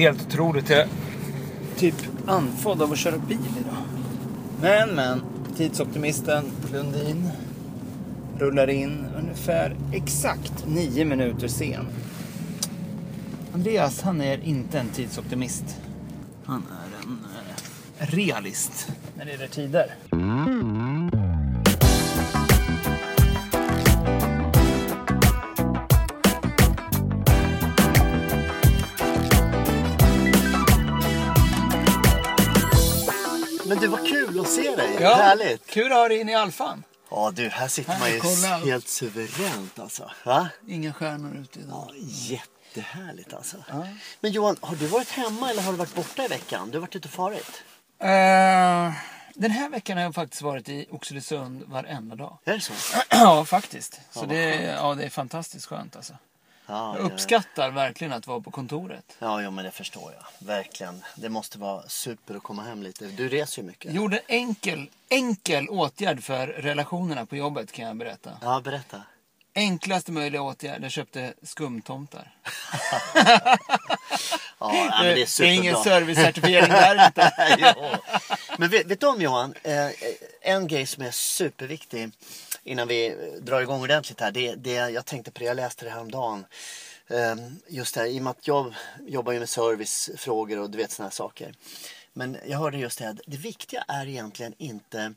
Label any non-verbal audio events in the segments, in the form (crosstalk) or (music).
Helt otroligt. Jag är typ andfådd av att köra bil idag. Men, men. Tidsoptimisten Lundin rullar in ungefär exakt nio minuter sen. Andreas, han är inte en tidsoptimist. Han är en eh, realist när det gäller tider. Se dig. Ja, Härligt. Kul att ha dig inne i alfan. Ja du, här sitter Här, man ju kolla. helt suveränt alltså. Va? Inga stjärnor ute idag. Ja, jättehärligt alltså. Men Johan, har du varit hemma eller har du varit borta i veckan? Du har varit ute och farit. Eh, den här veckan har jag faktiskt varit i Oxelösund varenda dag. Är det så? (clears throat) ja, faktiskt. Så Ja, det, ja, det är fantastiskt skönt alltså. Ja, Jag uppskattar verkligen att vara på kontoret. Ja, ja, men det förstår jag. Verkligen. Det måste vara super att komma hem lite. Du reser ju mycket. Gjorde en enkel, enkel åtgärd för relationerna på jobbet kan jag berätta. Ja, berätta. Enklaste möjliga åtgärd. Jag köpte skumtomtar. (laughs) Ja, men det är det är superbra. ingen servicecertifiering där inte. (laughs) jo. Men vet, vet du om Johan, eh, en grej som är superviktig innan vi drar igång ordentligt här. Det, det, jag tänkte på det, jag läste det häromdagen. Eh, just det här, i och med att jag jobbar ju med servicefrågor och du vet sådana här saker. Men jag hörde just det här, det viktiga är egentligen inte...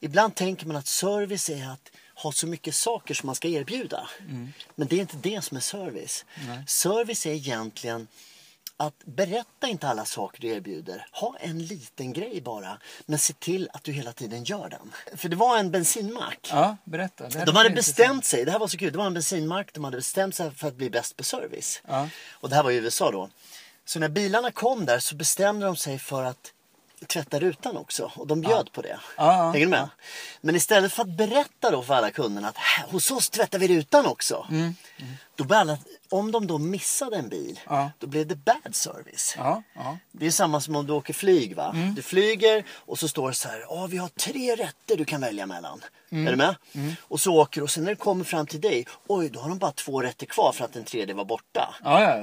Ibland tänker man att service är att ha så mycket saker som man ska erbjuda. Men det är inte det som är service. Service är egentligen att berätta inte alla saker du erbjuder. Ha en liten grej bara. Men se till att du hela tiden gör den. För det var en bensinmack. Ja, berätta. De hade intressant. bestämt sig, det här var så kul, det var en bensinmack, de hade bestämt sig för att bli bäst på service. Ja. Och det här var i USA då. Så när bilarna kom där så bestämde de sig för att tvätta rutan också. Och de bjöd på det. Ja, Hänger du med? ja. Men istället för att berätta då för alla kunderna att "Här, hos oss tvättar vi rutan också. Då började om de då missade en bil, Mm. Ja. då blev det bad service. Ja, ja. Det är samma som om du åker flyg va. Mm. Du flyger och så står det så här. Ja, vi har tre rätter du kan välja mellan. Mm. Är du med? Och så åker och sen när det kommer fram till dig. Oj, då har de bara två rätter kvar för att den tredje var borta.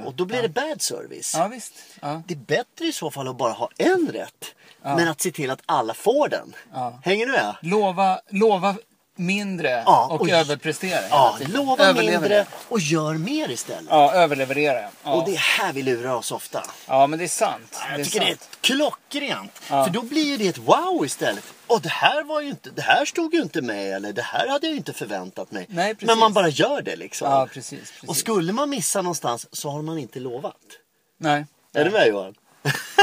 Och då blir det bad service. ja visst. Ja. Det är bättre i så fall att bara ha en rätt. Men att se till att alla får den. Hänger du med? Lova, lova mindre Ja, och, och- överprestera Ja, lova mindre och gör mer istället. Ja, överleverera. Ja. Och det är här vi lurar oss ofta. ja, men det är sant. Jag det är tycker det är sant. klockrent. För då blir det ett wow istället. Och det här var ju inte, det här stod ju inte med eller det här hade jag inte förväntat mig. Nej, precis. Men man bara gör det liksom. Ja, precis. precis. Och skulle man missa någonstans så har man inte lovat. Nej. Är du med Johan?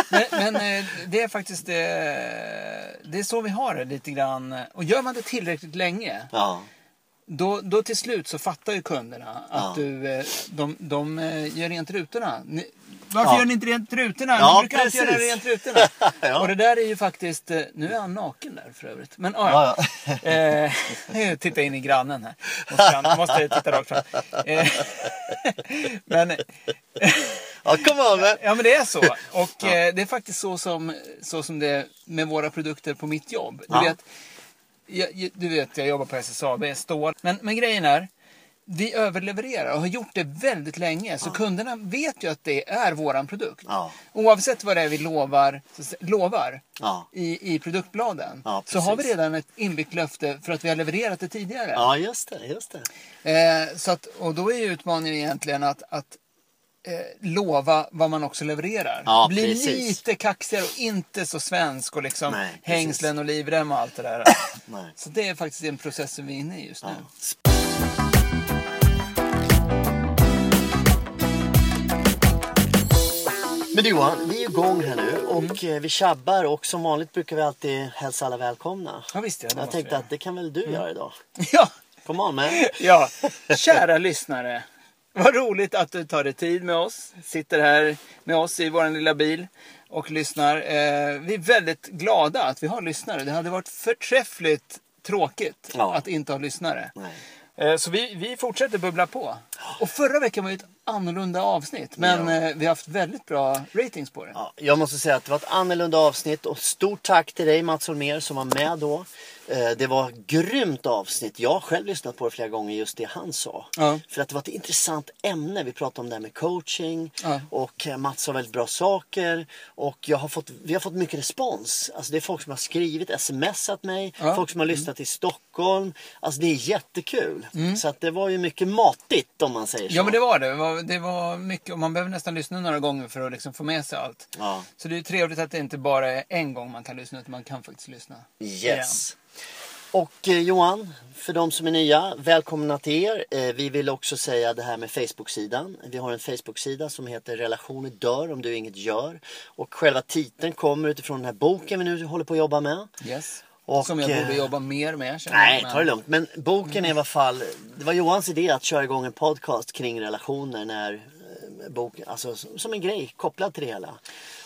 Men, men eh, det är faktiskt det, det är så vi har det lite grann. Och gör man det tillräckligt länge, Ja. då, då till slut så fattar ju kunderna att Ja. du, eh, de, de eh, gör rent rutorna. Ni, varför Ja. gör ni inte rent rutorna? Ja, ni brukar alltid göra rent rutorna. (laughs) Ja. Och det där är ju faktiskt, eh, nu är han naken där för övrigt. Men ah, Ja, ja. Eh, (laughs) titta in i grannen här. Måste, han, måste titta rakt fram. Eh, (laughs) men Ja, kom on man. Ja men det är så. (laughs) Och eh, det är faktiskt så som, så som det är med våra produkter på mitt jobb. Du, Ja. vet, jag, du vet, jag jobbar på SSAB, stål. Men, men grejen är, vi överlevererar och har gjort det väldigt länge. Så kunderna vet ju att det är våran produkt. Ja. Oavsett vad det är vi lovar, lovar Ja. i, i produktbladen. Ja, så har vi redan ett inbyggt löfte för att vi har levererat det tidigare. Ja, just det. Just det. Eh, så att, och då är ju utmaningen egentligen att, att eh, lova vad man också levererar. Ja, Bli precis. lite kaxigare och inte så svensk och liksom Nej, hängslen och livrem och allt det där. (coughs) Så det är faktiskt en process som vi är inne i just nu. Men du Johan, vi är igång här nu och eh, vi tjabbar och som vanligt brukar vi alltid hälsa alla välkomna. Ja, visst ja, det Jag tänkte att det kan väl du göra idag? (laughs) Ja, on man. (laughs) ja, kära lyssnare. Vad roligt att du tar dig tid med oss. Sitter här med oss i vår lilla bil och lyssnar. Eh, vi är väldigt glada att vi har lyssnare. Det hade varit förträffligt tråkigt Ja. att inte ha lyssnare. Nej. Eh, Så vi, vi fortsätter bubbla på. Och förra veckan var ju ett annorlunda avsnitt. Men Ja. eh, vi har haft väldigt bra ratings på det. Ja, jag måste säga att det var ett annorlunda avsnitt och stort tack till dig Mats Holmér som var med då. Eh, Det var grymt avsnitt. Jag har själv lyssnat på det flera gånger, just det han sa. Ja. För att det var ett intressant ämne. Vi pratade om det här med coaching Ja. och eh, Mats sa väldigt bra saker. Och jag har fått, vi har fått mycket respons. Alltså det är folk som har skrivit, smsat mig, Ja. folk som har lyssnat i Stockholm. Alltså det är jättekul. Så att det var ju mycket matigt om man säger så. Ja men det var det. Det var, det var mycket och man behöver nästan lyssna några gånger för att liksom få med sig allt. Ja. Så det är trevligt att det inte bara är en gång man kan lyssna utan man kan faktiskt lyssna. Yes. Och eh, Johan, för de som är nya, välkomna till er. Eh, vi vill också säga det här med Facebook-sidan. Vi har en Facebook-sida som heter Relationer dör om du inget gör. Och själva titeln kommer utifrån den här boken vi nu håller på att jobba med. Yes. Och, Som jag eh, borde jobba mer med. Nej, ta det lugnt. Men boken är i alla fall, det var Johans idé att köra igång en podcast kring relationer när eh, bok, alltså som en grej kopplad till det hela.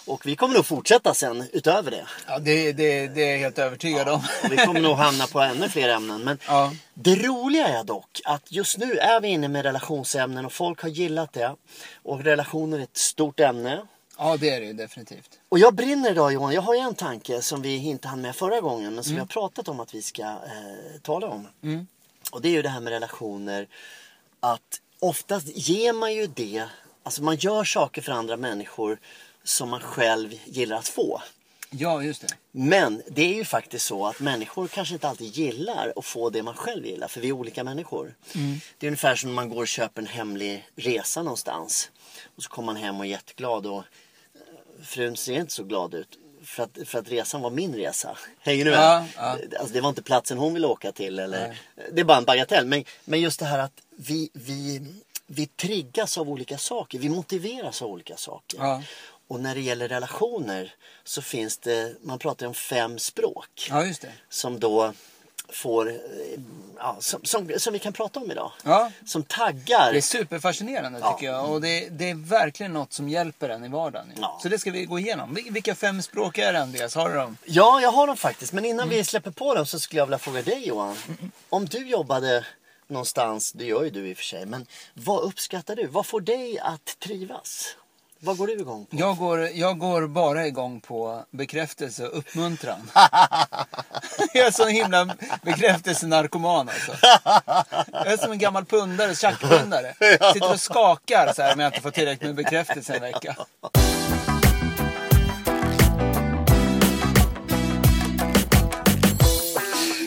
Och vi kommer nog fortsätta sen utöver det. Ja, det, det, det är jag helt övertygad om. Och vi kommer nog hamna på ännu fler (laughs) ämnen. Men Ja. det roliga är dock att just nu är vi inne med relationsämnen och folk har gillat det. Och relationer är ett stort ämne. ja, det är det definitivt. Och jag brinner idag Johan. Jag har ju en tanke som vi inte hann med förra gången men som vi har pratat om att vi ska eh, tala om. Mm. Och det är ju det här med relationer. Att oftast ger man ju det, alltså man gör saker för andra människor som man själv gillar att få. Ja, just det. Men det är ju faktiskt så att människor kanske inte alltid gillar att få det man själv gillar. För vi är olika människor. Det är ungefär som när man går och köper en hemlig resa någonstans. Och så kommer man hem och är jätteglad och eh, frun ser inte så glad ut. För att, för att resan var min resa. Hänger du med? Ja, ja. Alltså, det var inte platsen hon ville åka till. Eller, det är bara en bagatell. Men, men just det här att vi, vi, vi triggas av olika saker. Vi motiveras av olika saker. Ja. Och när det gäller relationer så finns det, man pratar om fem språk. Ja, just det. Som då får, eh, ja, som, som, som vi kan prata om idag. Ja. Som taggar. Det är superfascinerande Ja. tycker jag. Och det, det är verkligen något som hjälper en i vardagen. Ja. Så det ska vi gå igenom. Vil- Vilka fem språk är det Andreas? Har du dem? Ja, jag har dem faktiskt. Men innan Mm. vi släpper på dem så skulle jag vilja fråga dig Johan. Om du jobbade någonstans, det gör ju du i och för sig. Men vad uppskattar du? Vad får dig att trivas? Vad går du igång på? Jag går, jag går bara igång på bekräftelse och uppmuntran. (laughs) jag är så himla bekräftelsenarkoman alltså. Jag är som en gammal pundare, tjackpundare. (laughs) Sitter och skakar så här om jag inte får tillräckligt med bekräftelse en vecka.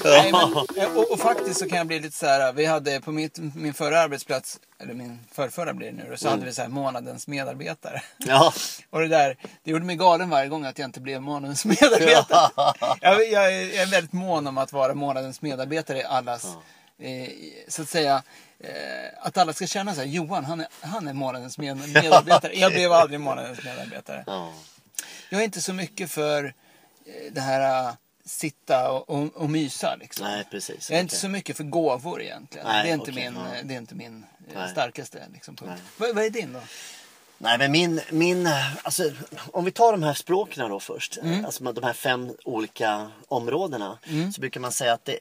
Nej, men, och, och faktiskt så kan jag bli lite så här. Vi hade på mitt, min förra arbetsplats, eller min förrförra blir det nu, så hade vi så här månadens medarbetare. Ja, (laughs) Och det där, det gjorde mig galen varje gång att jag inte blev månadens medarbetare. (laughs) jag, jag, är, jag är väldigt mån om att vara månadens medarbetare i allas, eh, så att säga, eh, att alla ska känna så här, Johan han är, han är månadens med, medarbetare. Jag blev aldrig månadens medarbetare. ja. Jag är inte så mycket för eh, det här eh, sitta och, och, och mysa liksom. Nej, precis. Jag är inte Okej. så mycket för gåvor egentligen. Nej, det är inte okej, min, ja. eh, det är inte min eh, Nej. starkaste liksom, punkt. Vad, vad är din då? Nej men min, min, alltså om vi tar de här språken då först. Mm. Alltså de här fem olika områdena. Så brukar man säga att det,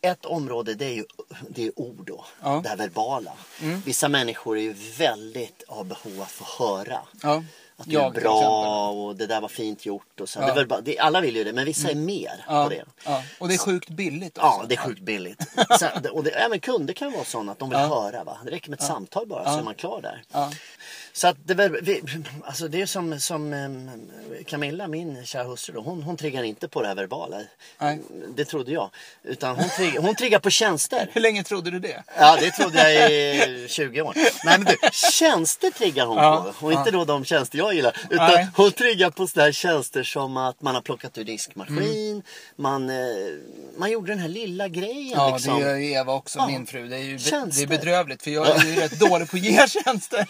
ett område det är ju det är ord då. Ja. Mm. Det här verbala. Vissa människor är ju väldigt av behov att få höra. Ja. Att du är bra och det där var fint gjort. Och så. Ja. Bara, det, alla vill ju det men vissa är mer Ja, på det. ja. Och det är sjukt billigt också. Ja, det är sjukt billigt. (laughs) Sen, och det, även kunder kan vara sådana att de vill höra. Va? Det räcker med ett samtal bara så är man klar där. Så att det, vi, alltså det är som, som Camilla, min kära hustru, då, hon, hon triggar inte på det här verbala. Nej. Det trodde jag. Utan hon, triggar, hon triggar på tjänster. (laughs) Hur länge trodde du det? Ja, det trodde jag i 20 år. Nej men du, tjänster triggar hon på. Och inte då de tjänster jag gillar. Utan Nej. hon triggar på sådana här tjänster som att man har plockat ur diskmaskin. Man, eh, man gjorde den här lilla grejen Ja, liksom. det gör ju Eva också, Ja. min fru. Det är ju Tjänster. det är bedrövligt för jag är ju rätt dålig på att ge (laughs) tjänster.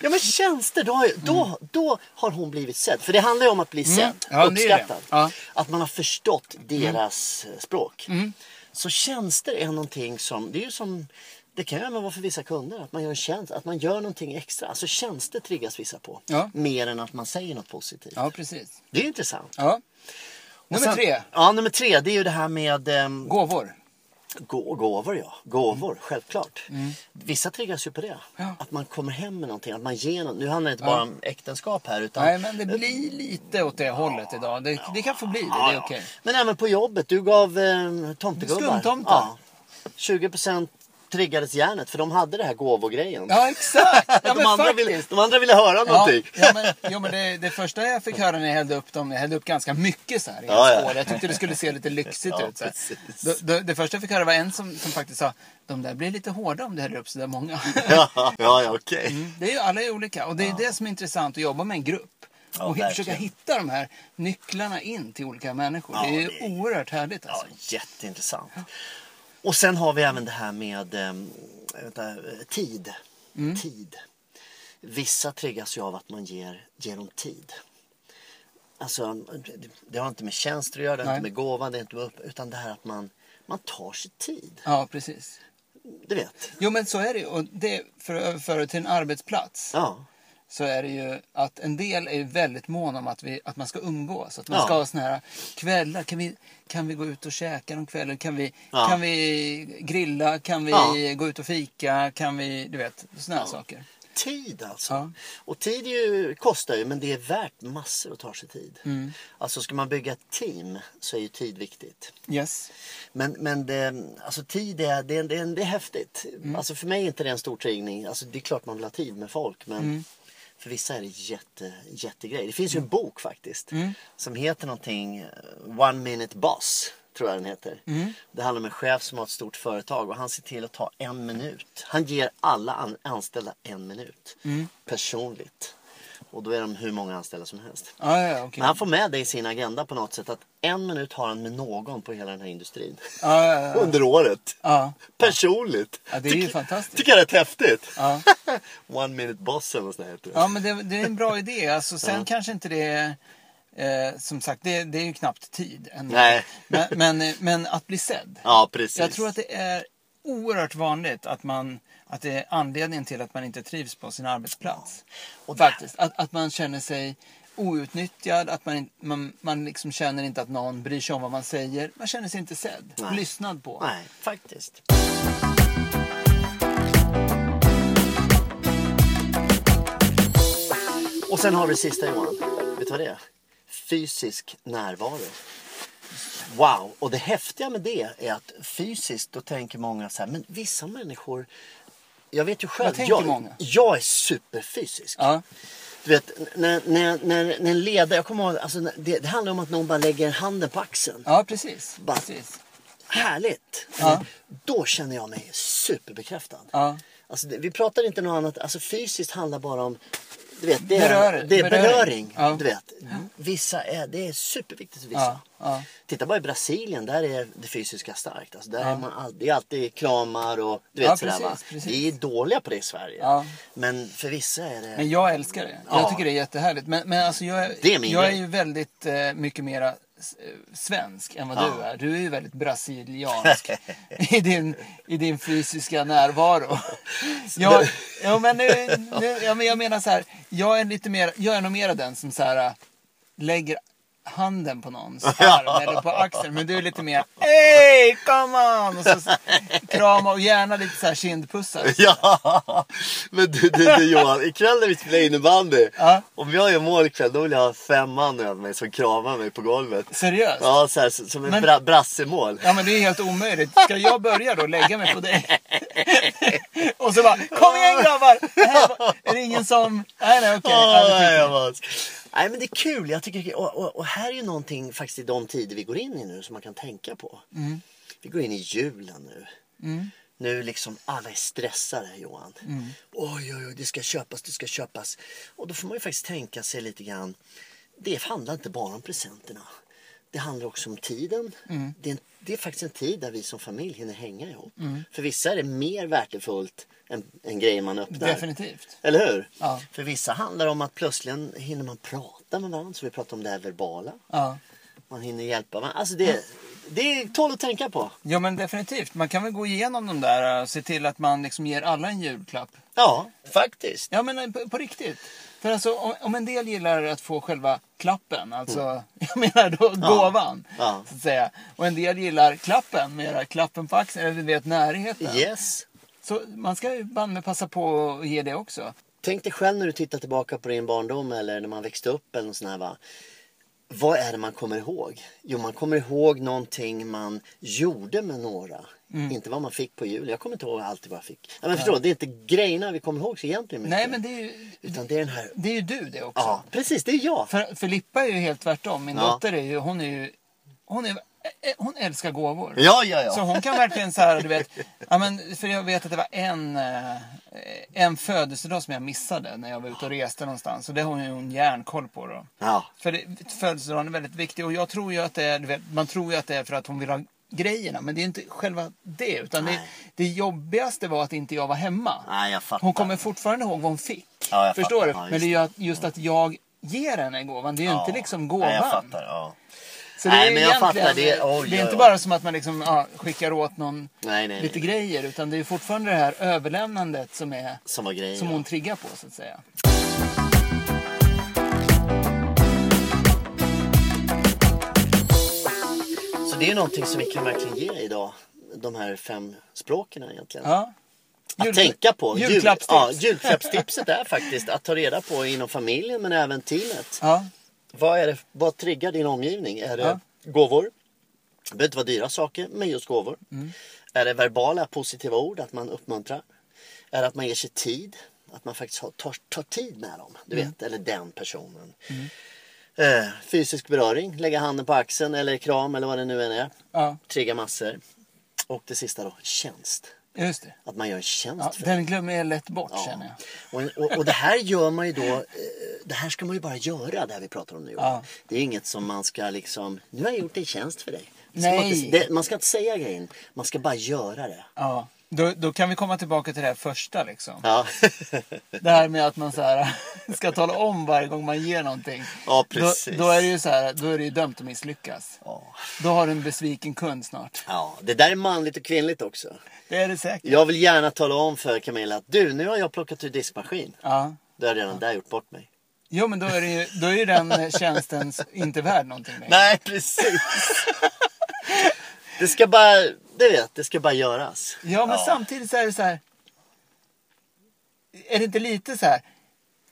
Ja men tjänster, då har, ju- då, då har hon blivit sedd. För det handlar ju om att bli sedd, Mm. Ja, är det. uppskattad. Ja. Mm. Att man har förstått deras eh, språk. Så tjänster är någonting som, det är ju som det kan ju även vara för vissa kunder att man gör en tjänst, att man gör någonting extra. Alltså tjänster triggas vissa på. Ja. Mer än att man säger något positivt. Ja, precis. Det är intressant. Ja. Nummer sen- tre, Ja, nummer tre det är ju det här med ehm, gåvor. Gå- Gåvor ja, gåvor självklart. Vissa triggas ju på det. Mm. Ja. Att man kommer hem med någonting, att man ger något. Nu handlar det inte bara om äktenskap här utan Nej, men det blir lite åt det hållet idag. Det, det kan få bli det, det är okej. Men även på jobbet, du gav eh, tomtegubbar. Skumtomtar. Ja. 20% triggades järnet för de hade det här gåvogrejen. Ja, exakt! (laughs) Ja, de, andra faktiskt. ville, de andra ville höra Ja, någonting. ja, men, ja, men det, det första jag fick höra när jag hällde upp dem, jag hällde upp ganska mycket så här i Ja, ja. Jag tyckte det skulle se lite lyxigt (laughs) Ja, ut. Så. Det, det, det första jag fick höra var en som, som faktiskt sa, de där blir lite hårda om du häller upp så där många. (laughs) ja, ja, ja okej. Mm, det är ju, alla är olika och det är det som är intressant att jobba med en grupp. Ja, och hi- försöka verkligen. hitta de här nycklarna in till olika människor. Ja, det är ju det oerhört härligt alltså. Ja, jätteintressant. Och sen har vi även det här med eh, vänta, eh, tid. Mm. Tid. Vissa triggas ju av att man ger, ger dem tid. Alltså, det- har inte med tjänster att göra, det har inte med gåva, det är inte med upp, utan det här att man, man tar sig tid. Ja, precis. Du vet. Jo men så är det ju. Och det, för att överföra till en arbetsplats. Ja. Så är det ju att en del är väldigt mån om att, vi, att man ska umgås. Att man Ja. ska ha såna här kvällar. Kan vi, kan vi gå ut och käka någon kväll? Kan vi, Ja. kan vi grilla? Kan vi Ja. gå ut och fika? Kan vi, du vet, såna här saker. Tid alltså. Och tid ju, kostar ju men det är värt massor att ta sig tid. Mm. Alltså ska man bygga ett team så är ju tid viktigt. Yes. Men, men det, alltså tid är, det, det, det är häftigt. Mm. Alltså för mig är inte det en stor triggning. Alltså det är klart man vill ha tid med folk men Mm. För vissa är det jätte, jättegrej. Det finns ju en bok faktiskt Mm. som heter någonting eh, One Minute Boss. Tror jag den heter. Mm. Det handlar om en chef som har ett stort företag och han ser till att ta en minut. Han ger alla an- anställda en minut. Mm. Personligt. Och då är de hur många anställda som helst. Ja, ja, okej. Men han får med det i sin agenda på något sätt att en minut har han med någon på hela den här industrin. Ja, ja, ja. (laughs) Under året. ja. Personligt. Ja, det är ju Tycker- fantastiskt. Tycker jag är rätt häftigt. Ja. (laughs) One minute boss eller vad där heter det. ja men det, det är en bra idé. Alltså, sen (laughs) kanske inte det är... Eh, som sagt, det, det är ju knappt tid. än. Nej. Men, men, men att bli sedd. Ja, precis. Jag tror att det är oerhört vanligt att, man, att det är anledningen till att man inte trivs på sin arbetsplats. Och Faktiskt. Att, att man känner sig outnyttjad, att man, man, man liksom känner inte att någon bryr sig om vad man säger. Man känner sig inte sedd, Nej. lyssnad på. Nej, faktiskt. Och sen har vi det sista Johan. Vet du vad det är? Fysisk närvaro. Wow! Och det häftiga med det är att fysiskt, då tänker många så här, men vissa människor jag vet ju själv, jag, jag är superfysisk. Ja. Du vet, när, när, när, när en ledare, jag kommer ihåg, alltså, det, det handlar om att någon bara lägger handen på axeln. ja, precis. Bara- precis. Härligt! Ja. Då känner jag mig superbekräftad. Ja. Alltså, vi pratar inte något annat, alltså fysiskt handlar bara om du vet, det, Berör- är, det är beröring. beröring. Du vet. Vissa är, det är superviktigt för vissa. Titta bara i Brasilien, där är det fysiska starkt. Alltså, där är man all, det är alltid kramar och du vet sådär va. precis, precis. Vi är dåliga på det i Sverige. Men för vissa är det... Men jag älskar det. Jag Ja. tycker det är jättehärligt. Men, men alltså jag, Det är min jag är ju väldigt eh, mycket mera svensk än vad Ja. du är. Du är ju väldigt brasiliansk (laughs) i, din, i din fysiska närvaro. (laughs) Jag, ja, men nu, nu, ja, men jag menar så här. Jag är, lite mer, jag är nog mera den som så här, äh, lägger handen på någons (laughs) arm eller på axeln. Men du är lite mer Hey, come on! Och så krama och gärna lite så här kindpussar. (laughs) Ja, men du, du, du Johan, ikväll när vi spelar innebandy. Ja. Om jag gör mål ikväll då vill jag ha fem man över mig som kramar mig på golvet. Seriöst? Ja, så här, som en Men- bra, brassemål. Ja men det är helt omöjligt. Ska jag börja då lägga mig på dig? (laughs) Och så bara, kom igen grabbar! Här Är det ingen som... Nej nej okej. Det nej, Nej men det är kul. Jag tycker, och, och, och här är ju någonting faktiskt i de tider vi går in i nu som man kan tänka på. Mm. Vi går in i julen nu. Nu liksom alla är stressade Johan. Mm. Oj oj oj det ska köpas, det ska köpas. Och då får man ju faktiskt tänka sig lite grann. Det handlar inte bara om presenterna. Det handlar också om tiden. Mm. Det, är en, det är faktiskt en tid där vi som familj hinner hänga ihop. Mm. För vissa är det mer värdefullt än, än grejer man öppnar. Definitivt. Eller hur? Ja. För vissa handlar det om att plötsligt hinner man prata med varandra. Så vi pratar om det här verbala. Ja. Man hinner hjälpa varandra. Alltså det, det tål att tänka på. ja men definitivt. Man kan väl gå igenom de där och se till att man liksom ger alla en julklapp. Ja, faktiskt. Ja men på, på riktigt. För alltså om, om en del gillar att få själva klappen, alltså (laughs) jag menar då gåvan. Ja. Så att säga. Och en del gillar klappen, mera klappen på axeln, eller du vet närheten. Yes. Så man ska ju banne passa på att ge det också. Tänk dig själv när du tittar tillbaka på din barndom eller när man växte upp eller något sånt här va. Vad är det man kommer ihåg? Jo, man kommer ihåg någonting man gjorde med några. Mm. Inte vad man fick på jul. Jag kommer inte ihåg alltid vad jag fick. Ja, men du, det är inte grejerna vi kommer ihåg så egentligen mycket. Nej men det är ju, Utan det är den här... det är ju du det också. Ja, precis. Det är jag. För, för Lippa är ju helt tvärtom. Min Ja. dotter är ju, hon är ju, hon, är, hon älskar gåvor. Ja, ja, ja. Så hon kan verkligen så här, du vet. Ja, men, för jag vet att det var en, eh, en födelsedag som jag missade när jag var ute och reste någonstans. Och det har hon ju järnkoll på då. Ja. För det, födelsedagen är väldigt viktig och jag tror ju att det är, du vet, man tror ju att det är för att hon vill ha grejerna. Men det är inte själva det. Utan det, det jobbigaste var att inte jag var hemma. Nej. Hon kommer fortfarande ihåg vad hon fick. Ja, Förstår fattar. du? Ja, Men det är ju att, just att jag ger henne gåvan. Det är ju inte liksom gåvan. Nej, jag fattar. Ja. Så det Nej, är men jag fattar. Det oj, det är oj, inte oj. bara som att man liksom, ja, skickar åt någon Nej, nej, lite grejer. Utan det är fortfarande det här överlämnandet som, är, Som var grejen. som ja. hon triggar på så att säga. Det är någonting som vi kan verkligen ge idag. De här fem språken egentligen. Ja. Att Jul- tänka på. Jul- Julklappstips. Ja, julklappstipset är faktiskt att ta reda på inom familjen men även teamet. Ja. Vad, är det, vad triggar din omgivning? Är det Ja. gåvor? Det behöver inte vara dyra saker, men just gåvor. Mm. Är det verbala positiva ord, att man uppmuntrar? Är det att man ger sig tid? Att man faktiskt har, tar, tar tid med dem, du Mm. vet, eller den personen. Eh, fysisk beröring, lägga handen på axeln eller kram eller vad det nu än är. ja, Triggar massor. Och det sista då, tjänst. just det. Att man gör en tjänst Ja, för den glömmer jag lätt bort Ja. känner jag. och, och, och det här gör man ju då, eh, det här ska man ju bara göra, det här vi pratar om nu. Ja. Det är inget som man ska liksom, nu har jag gjort en tjänst för dig. Ska Man, Nej. inte, det, man ska inte säga grejen, man ska bara göra det. Ja. Då, då kan vi komma tillbaka till det här första liksom. Ja, (laughs) Det här med att man så här, (laughs) ska tala om varje gång man ger någonting. Ja, Då, precis. då är det ju så här, då är det ju dömt att misslyckas. ja. Då har du en besviken kund snart. ja, det där är manligt och kvinnligt också. Det är det säkert. Jag vill gärna tala om för Camilla att du, nu har jag plockat ur diskmaskin. Ja. Då har jag redan där gjort bort mig. Jo men då är, det ju, då är ju den (laughs) tjänsten inte värd någonting längre. Nej, precis. det ska bara, du vet, det ska bara göras. Ja men samtidigt så är det så här. Är det inte lite så här.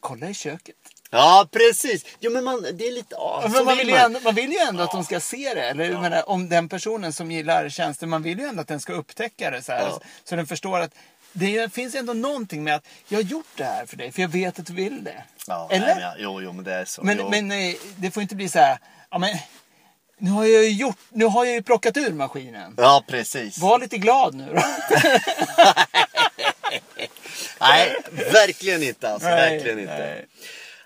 Kolla i köket. Ja, precis. Jo, men man, det är lite, ja, så Men man, vill ju man. ändå, man vill ju ändå att de ska se det. Eller jag menar, om den personen som gillar tjänsten, man vill ju ändå att den ska upptäcka det. Så, här, Ja. så den förstår att det är- finns ändå någonting med att jag har gjort det här för dig, för jag vet att du vill det. Ja, Eller? Nej, men, jag- jo, jo, men det är så. Men, men eh, det får inte bli så här, ja men nu har jag ju gjort, nu har jag ju plockat ur maskinen. Ja, precis. Var lite glad nu då. (laughs) Nej, verkligen inte alltså. Nej, verkligen inte. nej.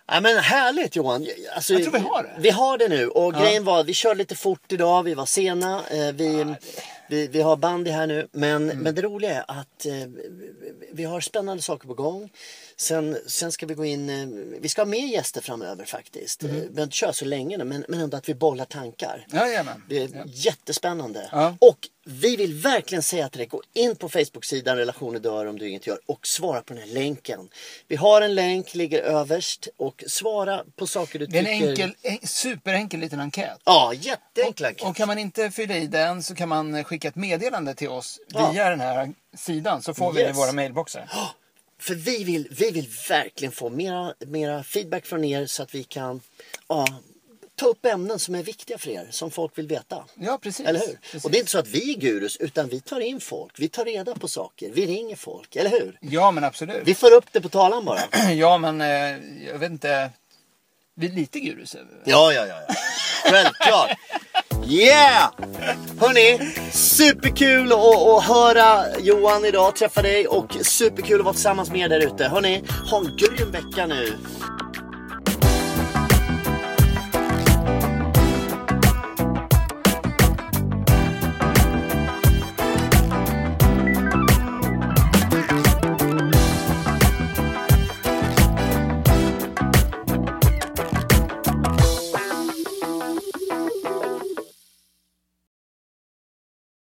Nej, men härligt Johan. Alltså, Jag tror vi har det. Vi har det nu. Och grejen var, vi körde lite fort idag. Vi var sena. Eh, vi, vi, vi har bandy här nu. Men, Mm. men det roliga är att eh, vi har spännande saker på gång. Sen, sen ska vi gå in, eh, vi ska ha mer gäster framöver faktiskt. Mm. Vi inte köra så länge nu, men, men ändå att vi bollar tankar. Jajamän. Det är jättespännande. Ja. Och vi vill verkligen säga till dig, gå in på Facebook-sidan Relationer dör om du inget gör och svara på den här länken. Vi har en länk, ligger överst och svara på saker du Det är en tycker... enkel, en superenkel liten enkät. Ja, jätteenkla enkät. Och kan man inte fylla i den så kan man skicka ett meddelande till oss Ja. via den här sidan så får vi det i Yes. våra mailboxar. (gasps) För vi vill, vi vill verkligen få mera, mera feedback från er så att vi kan ja, ta upp ämnen som är viktiga för er, som folk vill veta. Ja, precis. Eller hur? Precis. Och det är inte så att vi är gurus, utan vi tar in folk. Vi tar reda på saker. Vi ringer folk, eller hur? Ja, men absolut. Vi får upp det på talan bara. (clears throat) Ja, men eh, jag vet inte. Vi är lite gurus Ja, ja, ja. ja. Självklart. (laughs) Yeah! Hörni, superkul att, höra Johan idag, träffa dig och superkul att vara tillsammans med er där ute. Hörni, ha en grym vecka nu.